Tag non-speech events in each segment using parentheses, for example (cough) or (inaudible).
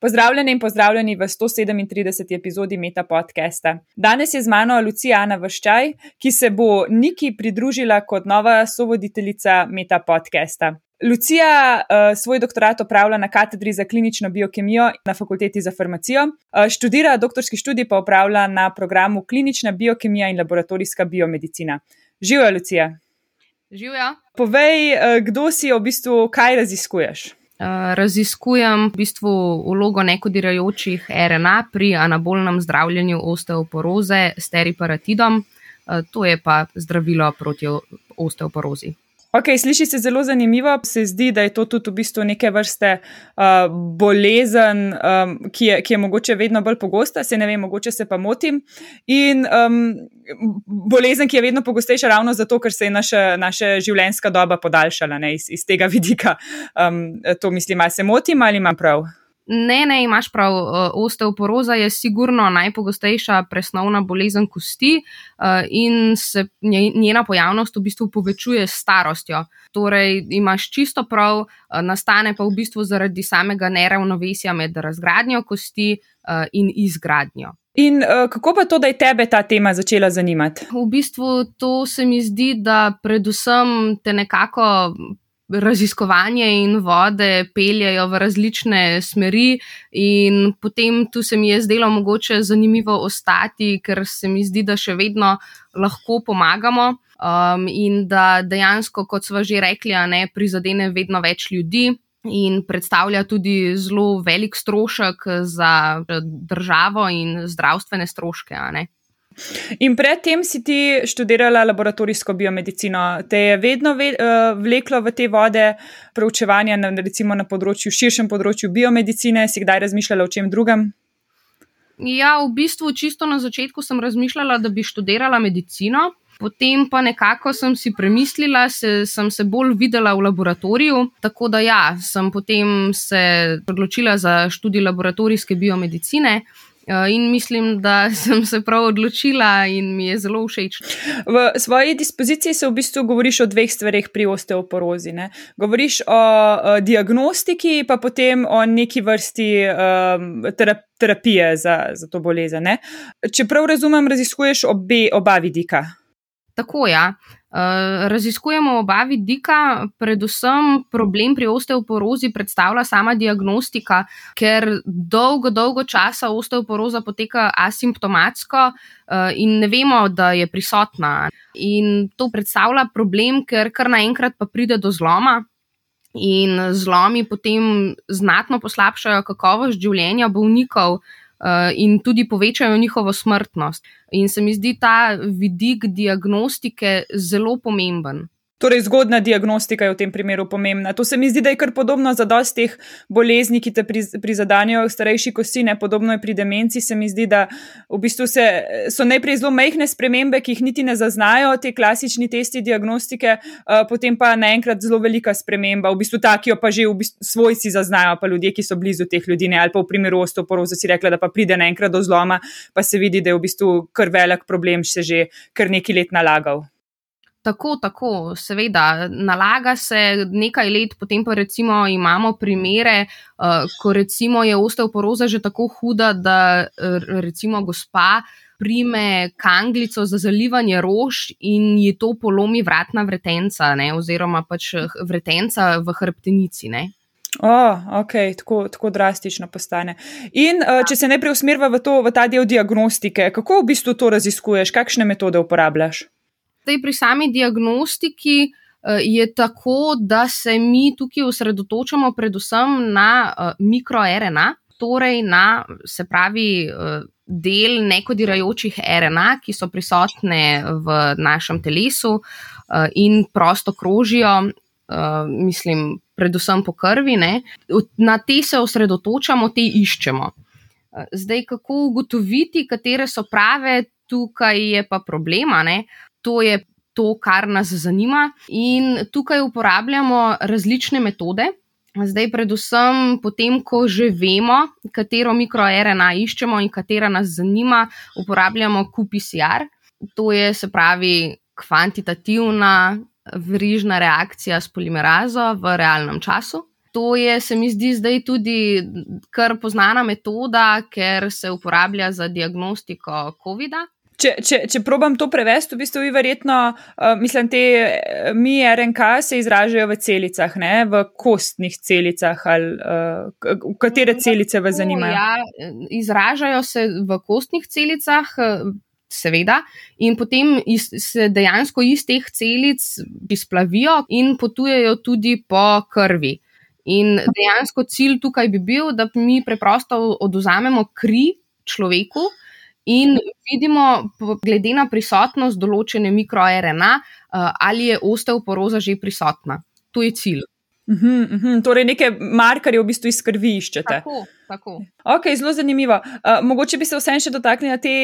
Pozdravljeni in pozdravljeni v 137. epizodi Meta podcasta. Danes je z mano Lucija Ana Vrščaj, ki se bo Niki pridružila kot nova sovoditeljica Meta podcasta. Lucija uh, svoj doktorat opravlja na katedri za klinično biokemijo na fakulteti za farmacijo, uh, študira doktorski študij pa opravlja na programu klinična biokemija in laboratorijska biomedicina. Živijo, Lucija. Živijo. Povej, uh, kdo si v bistvu, kaj raziskuješ? Uh, raziskujem v bistvu vlogo nekodirajočih RNA pri anabolnem zdravljenju osteoporoze s teriparatidom, uh, to je pa zdravilo proti osteoporozi. Ok, sliši se zelo zanimivo. Se zdi, da je to tudi v bistvu neke vrste uh, bolezen, um, ki, je, ki je mogoče vedno bolj pogosta, se ne vem, mogoče se pa motim. In um, bolezen, ki je vedno pogostejša ravno zato, ker se je naša, naša življenjska doba podaljšala ne, iz, iz tega vidika. Um, to mislim, ali se motim ali imam prav. Ne, ne, imaš prav. Osteoporoza je sigurno najpogostejša presnovna bolezen kosti in se njena pojavnost v bistvu povečuje s starostjo. Torej, imaš čisto prav, nastane pa v bistvu zaradi samega neravnovesja med razgradnjo kosti in izgradnjo. In uh, kako pa to, da je tebe ta tema začela zanimati? V bistvu to se mi zdi, da predvsem te nekako raziskovanje in vode peljajo v različne smeri, in potem tu se mi je zdelo mogoče zanimivo ostati, ker se mi zdi, da še vedno lahko pomagamo. Um, in da dejansko, kot smo že rekli, ne prizadene vedno več ljudi, in predstavlja tudi zelo velik strošek za državo in zdravstvene stroške. In predtem si ti študirala laboratorijsko biomedicino. Te je vedno ve, uh, vleklo v te vode preučevanja, na, recimo na področju, širšem področju biomedicine, si kdaj razmišljala o čem drugem? Ja, v bistvu čisto na začetku sem razmišljala, da bi študirala medicino. Potem pa nekako sem si premislila, se, sem se bolj videla v laboratoriju, tako da ja, sem potem se odločila za študij laboratorijske biomedicine. Eh, in mislim, da (laughs) sem se prav odločila in mi je zelo všeč. V svoji dispoziciji se v bistvu govoriš o dveh stvarih pri osteoporozi. Ne? Govoriš o, o diagnostiki, pa potem o neki vrsti um, terapije za, za to bolezen. Če prav razumem, raziskuješ obe, oba vidika. Tako je. Ja. Uh, raziskujemo oba vidika, predvsem problem pri osteoporozi predstavlja sama diagnostika, ker dolgo, dolgo časa osteoporoza poteka asimptomatsko uh, in ne vemo, da je prisotna. In to predstavlja problem, ker kar naenkrat pa pride do zloma. In zlomi potem znatno poslabšajo kakovost življenja bolnikov, uh, Eh, in tudi povečajo njihovo smrtnost. In se mi zdi ta vidik diagnostike zelo pomemben. Torej, zgodna diagnostika je v tem primeru pomembna. To se mi zdi, da je kar podobno za dosti teh bolezni, ki te prizadanjajo starejši kosti, ne podobno je pri demenci. Se mi zdi, da v bistvu se, so najprej zelo mehne spremembe, ki jih niti ne zaznajo, te klasični testi diagnostike, uh, potem pa naenkrat zelo velika sprememba, v bistvu ta, ki jo pa že v bistvu svojci zaznajo, pa ljudje, ki so blizu teh ljudi, ne, ali pa v primeru osteoporoza si rekla, da pa pride naenkrat do zloma, pa se vidi, da je v bistvu kar velik problem, še že kar nekaj let nalagal. Tako, tako, seveda, nalaga se nekaj let, potem pa recimo imamo primere, uh, ko recimo je osteoporoza že tako huda, da recimo gospa prime kanglico za zalivanje rož in ji to polomi vratna vretenca, ne, oziroma pač vretenca v hrbtenici. Ne. Oh, ok, tako, tako drastično postane. In uh, če se najprej usmerva v, to, v ta del diagnostike, kako v bistvu to raziskuješ, kakšne metode uporabljaš? Zdaj, pri sami diagnostiki uh, je tako, da se mi tukaj osredotočamo predvsem na uh, mikroRNA, torej na se pravi. Uh, Del nekodirajočih RNA, ki so prisotne v našem telesu in prosto krožijo, uh, mislim, predvsem po krvi, ne? na te se osredotočamo, te iščemo. Zdaj, kako ugotoviti, katere so prave, tukaj je pa problema. Ne? To je to, kar nas zanima. In tukaj uporabljamo različne metode. Zdaj, predvsem, potem, ko že vemo, katero mikroRNA iščemo in katera nas zanima, uporabljamo QPCR. To je, se pravi, kvantitativna verižna reakcija s polimerazo v realnem času. To je, se mi zdi, zdaj tudi kar poznana metoda, ker se uporablja za diagnostiko COVID-a. Če, če, če probam to prevesti, v bistvu vi verjetno, uh, mislim, te mi RNK se izražajo v celicah, ne? v kostnih celicah ali uh, katere celice vas zanimajo? Ja, izražajo se v kostnih celicah. Seveda, in potem iz, se dejansko iz teh celic izplavijo in potujejo tudi po krvi. In dejansko cilj tukaj bi bil, da mi preprosto oduzamemo kri človeku, in vidimo, glede na prisotnost določene mikroRNA, eh, ali je osteoporoza že prisotna. To je cilj. Uh -huh, uh -huh. Torej, neke markerje v bistvu iz krvi iščete. Tako, tako. Ok, zelo zanimivo. Uh, mogoče bi se vsem še dotaknili na te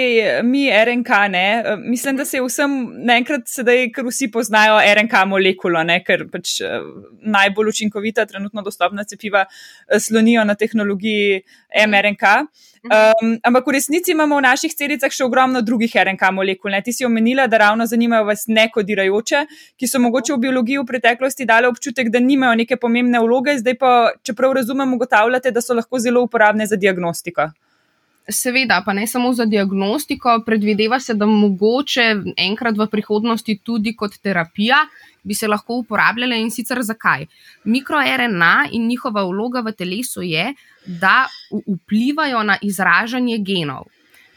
mi RNK. Uh, mislim, da se vsem naenkrat sedaj, ker vsi poznajo RNK molekulo, ne? ker pač uh, najbolj učinkovita, trenutno dostopna cepiva uh, slonijo na tehnologiji mRNK. Um, ampak v resnici imamo v naših celicah še ogromno drugih RNK molekul. Ne? Ti si omenila, da ravno zanimajo vas nekodirajoče, ki so mogoče v biologiji v preteklosti dali občutek, da nimajo neke pomembne vloge, zdaj pa, čeprav razumem, ugotavljate, da so lahko zelo uporabne za diagnostiko. Seveda, pa ne samo za diagnostiko, predvideva se, da mogoče enkrat v prihodnosti tudi kot terapija bi se lahko uporabljale in sicer zakaj. MikroRNA in njihova vloga v telesu je, da vplivajo na izražanje genov.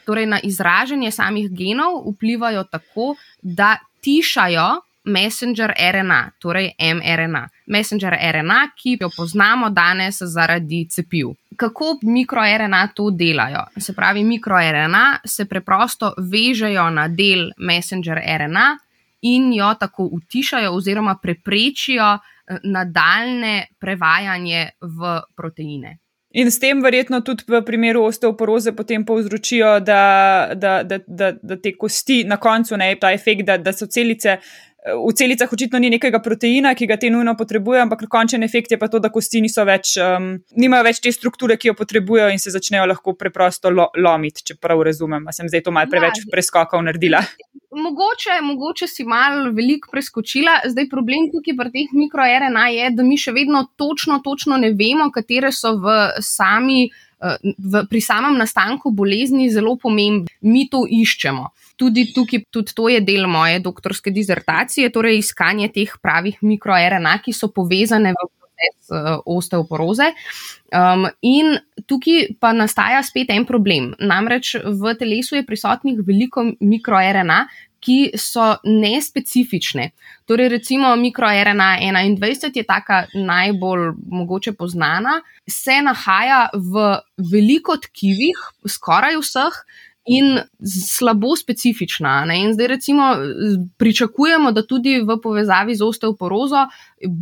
Torej, na izražanje samih genov vplivajo tako, da tišajo messenger RNA, torej mRNA. Messenger RNA, ki jo poznamo danes zaradi cepiv. Kako mikroRNA to delajo? Se pravi, mikroRNA se preprosto vežejo na del messenger RNA in jo tako utišajo oziroma preprečijo eh, nadaljne prevajanje v proteine. In s tem, verjetno, tudi v primeru osteoporoze, potem povzročijo, da, da, da, da, da te kosti na koncu ne ta efekt, da, da so celice v celicah očitno ni nekega proteina, ki ga te nujno potrebujejo, ampak končen efekt je pa to, da kosti niso več, um, nimajo več te strukture, ki jo potrebujejo in se začnejo lahko preprosto lo, lomiti, če prav razumem. Sem zdaj to malce preveč ja, preskokov naredila. Mogoče, mogoče si mal veliko preskočila. Zdaj problem tukaj pri teh mikroRNA je, da mi še vedno točno, točno ne vemo, katere so v sami. V, pri samem nastanku bolezni zelo pomembno, mi to iščemo tudi tukaj, tudi to je del moje doktorske disertacije, torej iskanje teh pravih mikroRNA, ki so povezane v proces uh, osteoporoze. Um, in tukaj pa nastaja spet en problem. Namreč v telesu je prisotnih veliko mikroRNA. Ki so nespecifične. Torej, recimo, mikroRNA 21 je taka najbolj mogoče poznana, se nahaja v veliko tkivih, skoraj vseh, in slabo specifična. Ne? In zdaj, recimo, pričakujemo, da tudi v povezavi z osteoporozo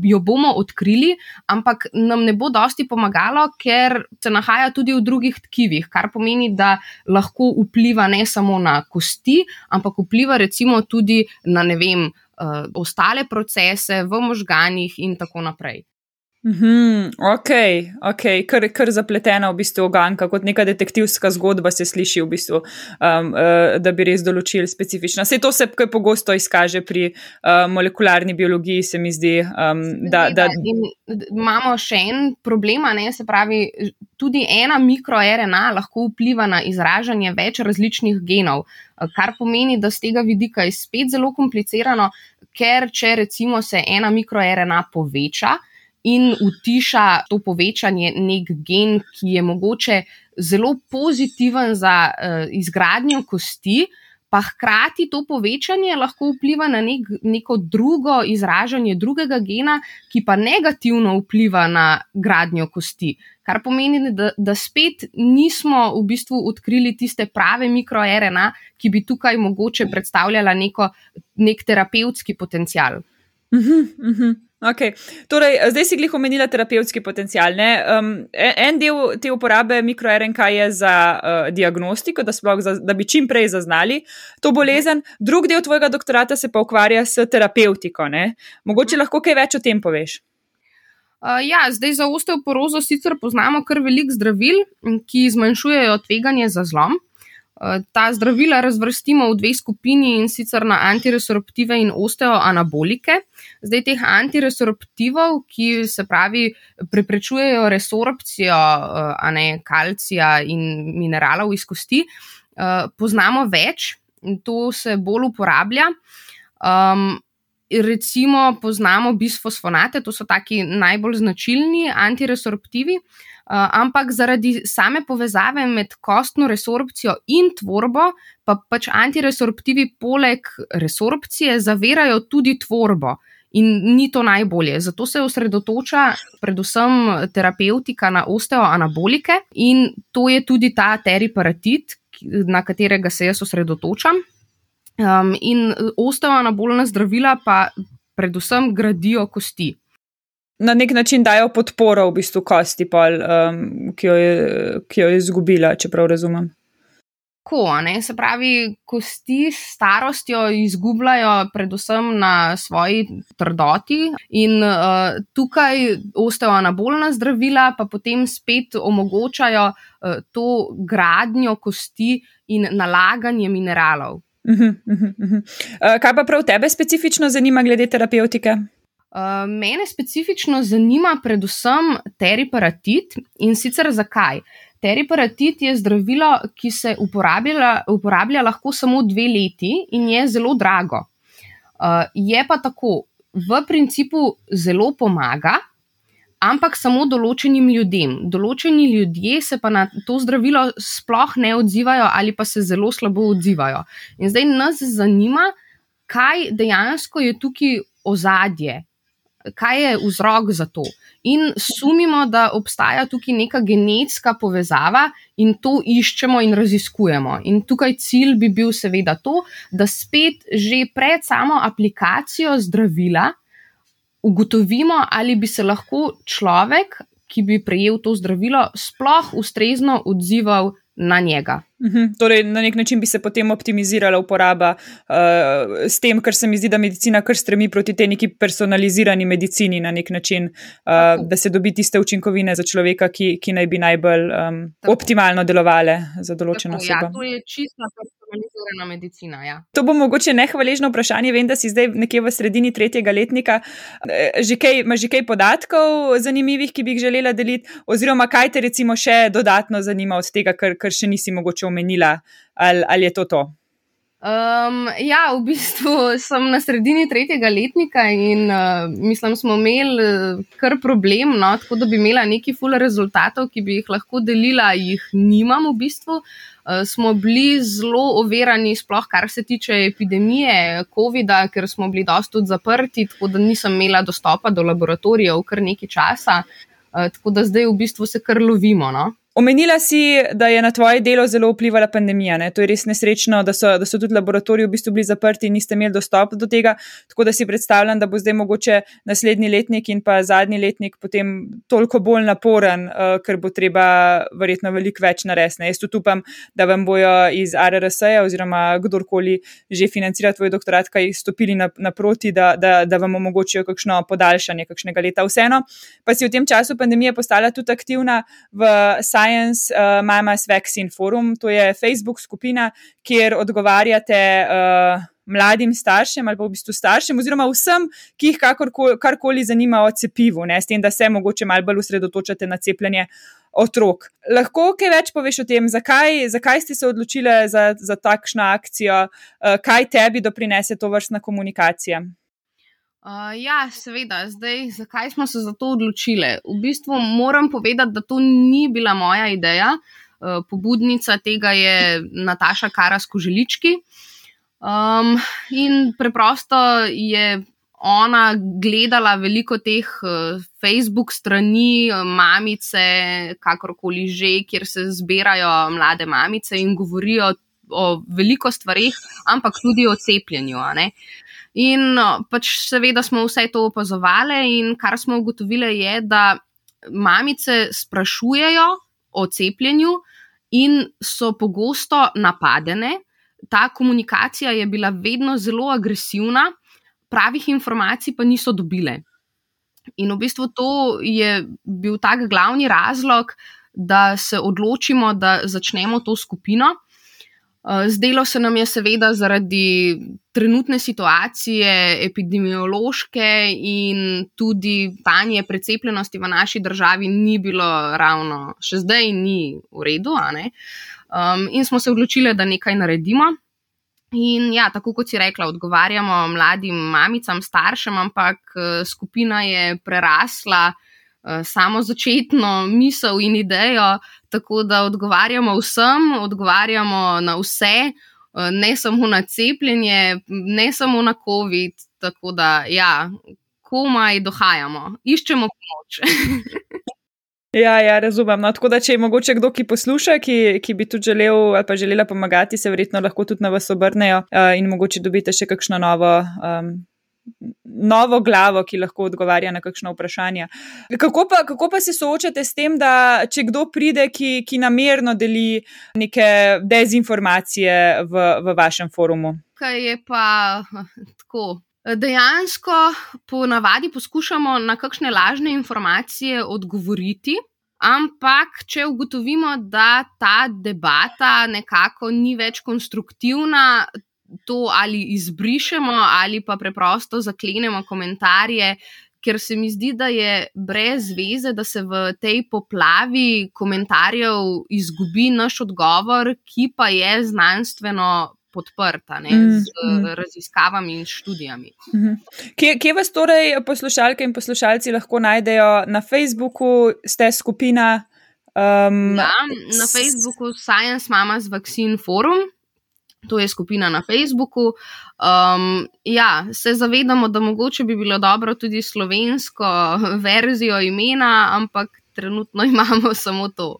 jo bomo odkrili, ampak nam ne bo dosti pomagalo, ker se nahaja tudi v drugih tkivih, kar pomeni, da lahko vpliva ne samo na kosti, ampak vpliva recimo tudi na ne vem. Uh, ostale procese v možganjih, in tako naprej. Mhm, ok, ok, kar, kar zapletena v bistvu oganka, kot neka detektivska zgodba se sliši, v bistvu, um, uh, da bi res določili specifično. Vse to se kaj pogosto izkaže pri uh, molekularni biologiji, se mi zdi. Um, da, da... Imamo še en problem, ne, se pravi, tudi ena mikroRNA lahko vpliva na izražanje več različnih genov, kar pomeni, da z tega vidika je spet zelo komplicirano, ker če recimo se ena mikroRNA poveča, in utiša to povečanje nek gen, ki je mogoče zelo pozitiven za uh, izgradnjo kosti, pa hkrati to povečanje lahko vpliva na nek, neko drugo izražanje drugega gena, ki pa negativno vpliva na gradnjo kosti. Kar pomeni, da, da spet nismo v bistvu odkrili tiste prave mikroRNA, ki bi tukaj mogoče predstavljala neko, nek terapevtski potencial. Uh -huh, uh -huh. Okay. Torej, zdaj si glih omenila terapevtski potencial. Um, en del te uporabe mikroRNK je za uh, diagnostiko, da, za, da bi čim prej zaznali to bolezen, drug del tvojega doktorata se pa ukvarja s terapeutiko. Ne? Mogoče lahko kaj več o tem poveš. Uh, ja, zdaj za osteoporozo sicer poznamo kar veliko zdravil, ki zmanjšujejo tveganje za zlom. Ta zdravila razvrstimo v dve skupini in sicer na antiresorptive in osteoanabolike. Zdaj, teh antiresorptivov, ki se pravi, preprečujejo resorpcijo ne, kalcija in mineralov iz kosti, poznamo več in to se bolj uporablja. Um, recimo, poznamo bisfosfonate, to so taki najbolj značilni antiresorptivi. Uh, ampak zaradi same povezave med kostno resorpcijo in tvorbo, pa pač antiresorptivi poleg resorpcije zavirajo tudi tvorbo. In ni to najbolje. Zato se osredotoča predvsem terapeutika na osteoanabolike, in to je tudi ta teriparatit, na katerega se jaz osredotočam. Um, in osteoanabolna zdravila pa predvsem gradijo kosti. Na nek način dajo podporo v bistvu kosti, pol, um, ki, jo je, ki jo je izgubila, če prav razumem. Ko, se pravi, kosti s starostjo izgubljajo, predvsem na svoji trdoti, in uh, tukaj osteoanabolna zdravila pa potem spet omogočajo uh, to gradnjo kosti in nalaganje mineralov. Uh -huh, uh -huh, uh -huh. Uh, kaj pa prav tebe specifično zanima glede terapeutike? Uh, mene specifično zanima predvsem teriparatit in sicer zakaj. Teriparatit je zdravilo, ki se uporablja, uporablja lahko samo dve leti in je zelo drago. Uh, je pa tako, v principu zelo pomaga, ampak samo določenim ljudem. Določeni ljudje se pa na to zdravilo sploh ne odzivajo ali pa se zelo slabo odzivajo. In zdaj nas zanima, kaj dejansko je tukaj ozadje, kaj je vzrok za to. In sumimo, da obstaja tukaj neka genetska povezava in to iščemo in raziskujemo. In tukaj cilj bi bil seveda to, da spet že pred samo aplikacijo zdravila ugotovimo, ali bi se lahko človek, ki bi prejel to zdravilo, sploh ustrezno odzival na njega. Uhum, torej, na nek način bi se potem optimizirala uporaba uh, s tem, ker se mi zdi, da medicina kar stremi proti tej neki personalizirani medicini na nek način, uh, da se dobi tiste učinkovine za človeka, ki, ki naj bi najbolj um, optimalno delovale za določeno Tako, osebo. Ja, to je čista personalizirana medicina. Ja. To bo mogoče nehvaležno vprašanje. Vem, da si zdaj nekje v sredini tretjega letnika. Že kaj, imaš že kaj podatkov zanimivih, ki bi jih želela deliti, oziroma kaj te recimo še dodatno zanima od tega, kar, kar še nisi mogoče omenila, ali, ali je to to? Um, ja, v bistvu sem na sredini tretjega letnika in uh, mislim, smo imeli uh, kar problem, no, tako da bi imela neki ful rezultatov, ki bi jih lahko delila, jih nimam v bistvu. Uh, smo bili zelo overani, sploh kar se tiče epidemije COVID-a, ker smo bili dosti tudi zaprti, tako da nisem imela dostopa do laboratorijev kar nekaj časa. Uh, tako da zdaj v bistvu se kar lovimo. No. Omenila si, da je na tvoje delo zelo vplivala pandemija. Ne? To je res nesrečno, da so, da so tudi laboratoriji v bistvu bili zaprti in niste imeli dostop do tega. Tako da si predstavljam, da bo zdaj mogoče naslednji letnik in pa zadnji letnik potem toliko bolj naporen, uh, ker bo treba verjetno veliko več narediti. Jaz tudi upam, da vam bojo iz RRS-ja oziroma kdorkoli že financira tvoj doktorat, kaj stopili naproti, na da, da, da vam omogočijo kakšno podaljšanje kakšnega leta. Vseeno pa si v tem času pandemije postala tudi aktivna v Science uh, Mamas Vaccine Forum, to je Facebook skupina, kjer odgovarjate uh, mladim staršem ali pa v bistvu staršem, oziroma vsem, ki jih kakorkoli, karkoli zanima o cepivu, ne, s tem, da se mogoče malo bolj usredotočate na cepljenje. Otrok. Lahko kaj več poveš o tem, zakaj, zakaj ste se odločili za, za takšno akcijo, uh, kaj tebi doprinese to vrstna komunikacija? Uh, ja, seveda, zdaj, zakaj smo se za to odločili? V bistvu moram povedati, da to ni bila moja ideja. Uh, pobudnica tega je Nataša Karas Koželički. Um, in preprosto je ona gledala veliko teh uh, Facebook strani, mamice, kakorkoli že, kjer se zbirajo mlade mamice in govorijo o veliko stvarih, ampak tudi o cepljenju. In pač seveda smo vse to opazovali, in kar smo ugotovili, je, da mamice sprašujejo o cepljenju in so pogosto napadene. Ta komunikacija je bila vedno zelo agresivna, pravih informacij pa niso dobile. In v bistvu to je bil tak glavni razlog, da se odločimo, da začnemo to skupino. Eh, zdelo se nam je seveda zaradi trenutne situacije, epidemiološke in tudi stanje precepljenosti v naši državi ni bilo ravno, še zdaj ni v redu. Um, in smo se odločili, da nekaj naredimo. In ja, tako kot si rekla, odgovarjamo mladim mamicam, staršem, ampak eh, skupina je prerasla uh, samo začetno misel in idejo, tako da odgovarjamo vsem, odgovarjamo na vse, uh, ne samo na cepljenje, ne samo na COVID. Tako da, ja, komaj dohajamo, iščemo pomoč. (laughs) Ja, ja, razumem. No, tako da, če je mogoče kdo, ki posluša, ki, ki bi tudi želel ali pa želela pomagati, se verjetno lahko tudi na vas obrnejo uh, in mogoče dobite še kakšno novo. Um, Novo glavo, ki lahko odgovarja na kakšno vprašanje. Kako pa, kako pa se soočate s tem, da če kdo pride, ki, ki namerno deli neke dezinformacije v, v vašem forumu? Kaj je pa (laughs) tako? Dejansko po navadi poskušamo na kakšne lažne informacije odgovoriti, ampak če ugotovimo, da ta debata nekako ni več konstruktivna, to ali izbrišemo ali pa preprosto zaklenemo komentarje. Ker se mi zdi, da je brez veze, da se v tej poplavi komentarjev izgubi naš odgovor, ki pa je znanstveno podprta ne, mm, z mm. raziskavami in študijami. Mm -hmm. kje, kje vas torej poslušalke in poslušalci lahko najdejo na Facebooku, ste skupina? Um, ja, na Facebooku Science Mamas Vaccine Forum. To je skupina na Facebooku. Um, ja, se zavedamo, da mogoče bi bilo dobro tudi slovensko verzijo imena, ampak trenutno (laughs) imamo samo to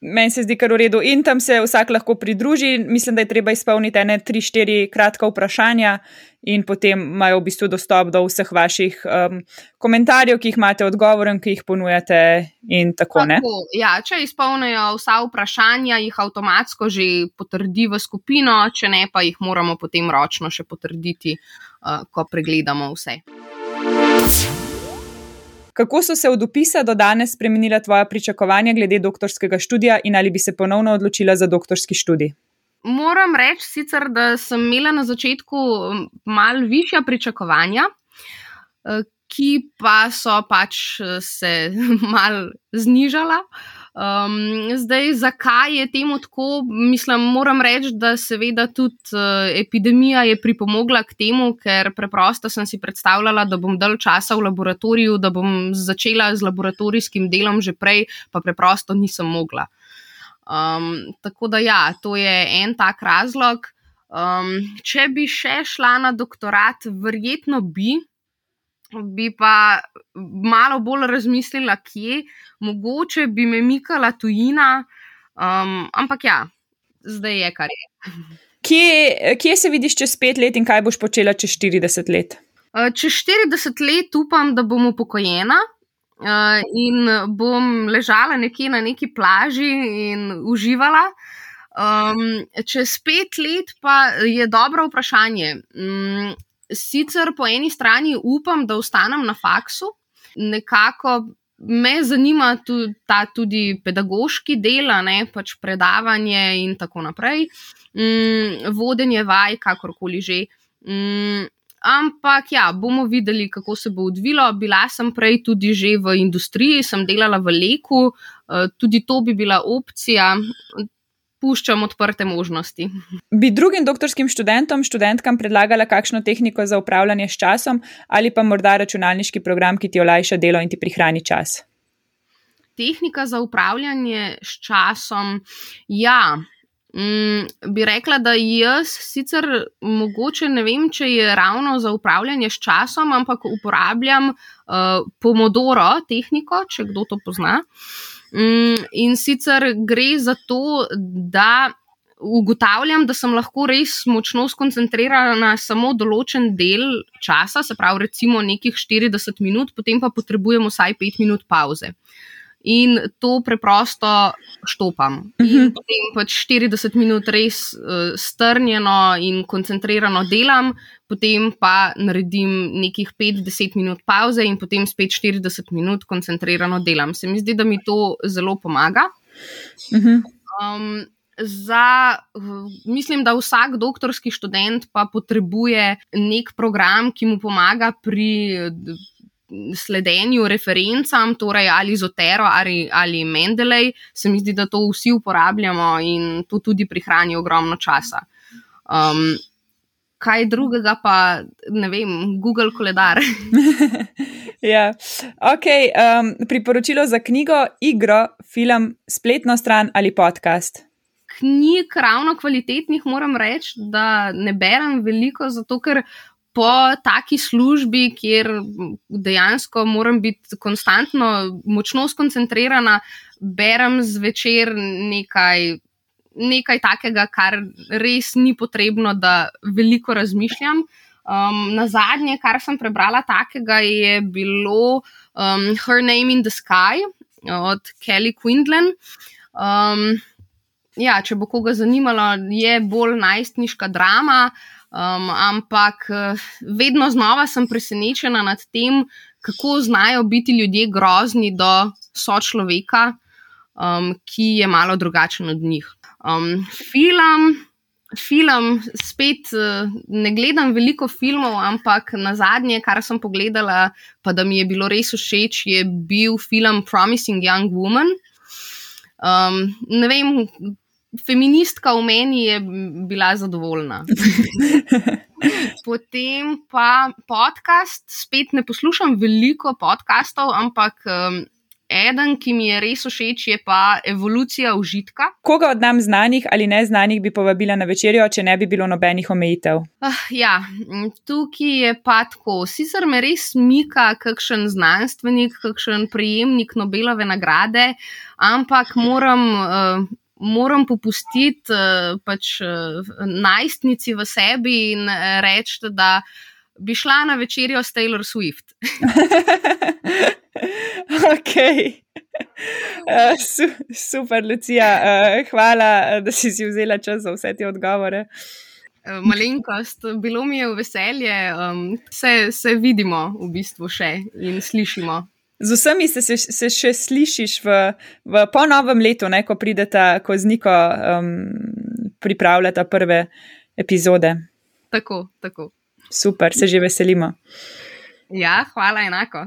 meni se zdi kar v redu. In tam se vsak lahko pridruži. Mislim, da je treba izpolniti ene tri, štiri kratka vprašanja, in potem imajo v bistvu dostop do vseh vaših um, komentarjev, ki jih imate, odgovorov, ki jih ponujate. Tako, tako, ja, če izpolnijo vsa vprašanja, jih avtomatsko že potrdi v skupino, če ne, pa jih moramo potem ročno še potrditi, uh, ko pregledamo vse. Kako so se od upisa do danes spremenila tvoja pričakovanja glede doktorskega študija in ali bi se ponovno odločila za doktorski študij? Moram reči sicer, da sem imela na začetku mal višja pričakovanja, eh, ki pa so pač eh, se (laughs) mal znižala. Um, zdaj, zakaj je temu tako? Mislim, moram reči, da seveda tudi uh, epidemija je pripomogla k temu, ker preprosto sem si predstavljala, da bom dal časa v laboratoriju, da bom začela z laboratorijskim delom že prej, pa preprosto nisem mogla. Um, tako da, ja, to je en tak razlog. Um, če bi še šla na doktorat, verjetno bi, bi pa malo bolj razmislila, kje, mogoče bi me mikala tujina, um, ampak ja, zdaj je kar je. Kje, kje se vidiš čez pet let in kaj boš počela čez 40 let? Uh, čez 40 let upam, da bom upokojena. Uh, in bom ležala nekje na neki plaži in uživala. Um, čez pet let pa je dobro vprašanje. Um, sicer po eni strani upam, da ostanem na faksu, nekako me zanima tudi ta tudi pedagoški del, ne pač predavanje in tako naprej, mm, vodenje vaj, kakorkoli že. Mm, ampak ja, bomo videli, kako se bo odvilo. Bila sem prej tudi že v industriji, sem delala v Leku, eh, tudi to bi bila opcija puščam odprte možnosti. Bi drugim doktorskim študentom, študentkam predlagala kakšno tehniko za upravljanje s časom ali pa morda računalniški program, ki ti olajša delo in ti prihrani čas? Tehnika za upravljanje s časom, ja. Mm, bi rekla, da jaz sicer mogoče ne vem, če je ravno za upravljanje s časom, ampak uporabljam uh, Pomodoro tehniko, če kdo to pozna. Uh, in sicer gre za to, da ugotavljam, da sem lahko res močno skoncentrirana na samo določen del časa, se pravi, recimo nekih 40 minut, potem pa potrebujem vsaj 5 minut pauze in to preprosto štopam. In mhm. potem pač 40 minut res uh, strnjeno in koncentrirano delam, potem pa naredim nekih 5-10 minut pauze in potem spet 40 minut koncentrirano delam. Se mi zdi, da mi to zelo pomaga. Um, Za, mislim, da vsak doktorski študent pa potrebuje nek program, ki mu pomaga pri sledenju referencam, torej ali Zotero ali, ali Mendeley. Se mi zdi, da to vsi uporabljamo in to tudi prihrani ogromno časa. Um, kaj drugega, pa ne vem, Google koledar. (laughs) ja, ok. Um, priporočilo za knjigo, igro, film, spletno stran ali podcast. Knjig, ravno kvalitetnih, moram reči, da ne berem veliko, zato ker po taki službi, kjer dejansko moram biti konstantno, močno skoncentrirana, berem zvečer nekaj. Nekaj takega, kar res ni potrebno, da veliko razmišljam. Um, na zadnje, kar sem prebrala takega, je bilo um, Her Name in the Sky od Kelly Quindlen. Um, ja, če bo koga zanimalo, je bolj najstniška drama, Um, ampak eh, vedno znova sem presenečena nad tem, kako znajo biti ljudje grozni do sočloveka, um, ki je malo drugačen od njih. Um, film, film, spet eh, ne gledam veliko filmov, ampak na zadnje, kar sem pogledala, pa da mi je bilo res všeč, je bil film Promising Young Woman. Um, ne vem, feministka v meni je bila zadovoljna. (laughs) Potem pa podcast, spet ne poslušam veliko podkastov, ampak um, eden, ki mi je res všeč, je pa evolucija užitka. Koga od nam znanih ali neznanih bi povabila na večerjo, če ne bi bilo nobenih omejitev? Uh, ja, tukaj je pa tako. Sicer me res mika kakšen znanstvenik, kakšen prejemnik Nobelove nagrade, ampak moram. Uh, moram popustiti uh, pač, uh, najstnici v sebi in uh, reči, da bi šla na večerjo s Taylor Swift. (laughs) ok. Uh, su, super, Lucija, uh, hvala, da si, si vzela čas za vse te odgovore. Malenkost, bilo mi je veselje, um, se, se vidimo v bistvu še in slišimo. Z vsemi se, se, se še slišiš v, v ponovem letu, ne, ko prideta, ko z Niko um, pripravljata prve epizode. Tako, tako. Super, se že veselimo. Ja, hvala enako.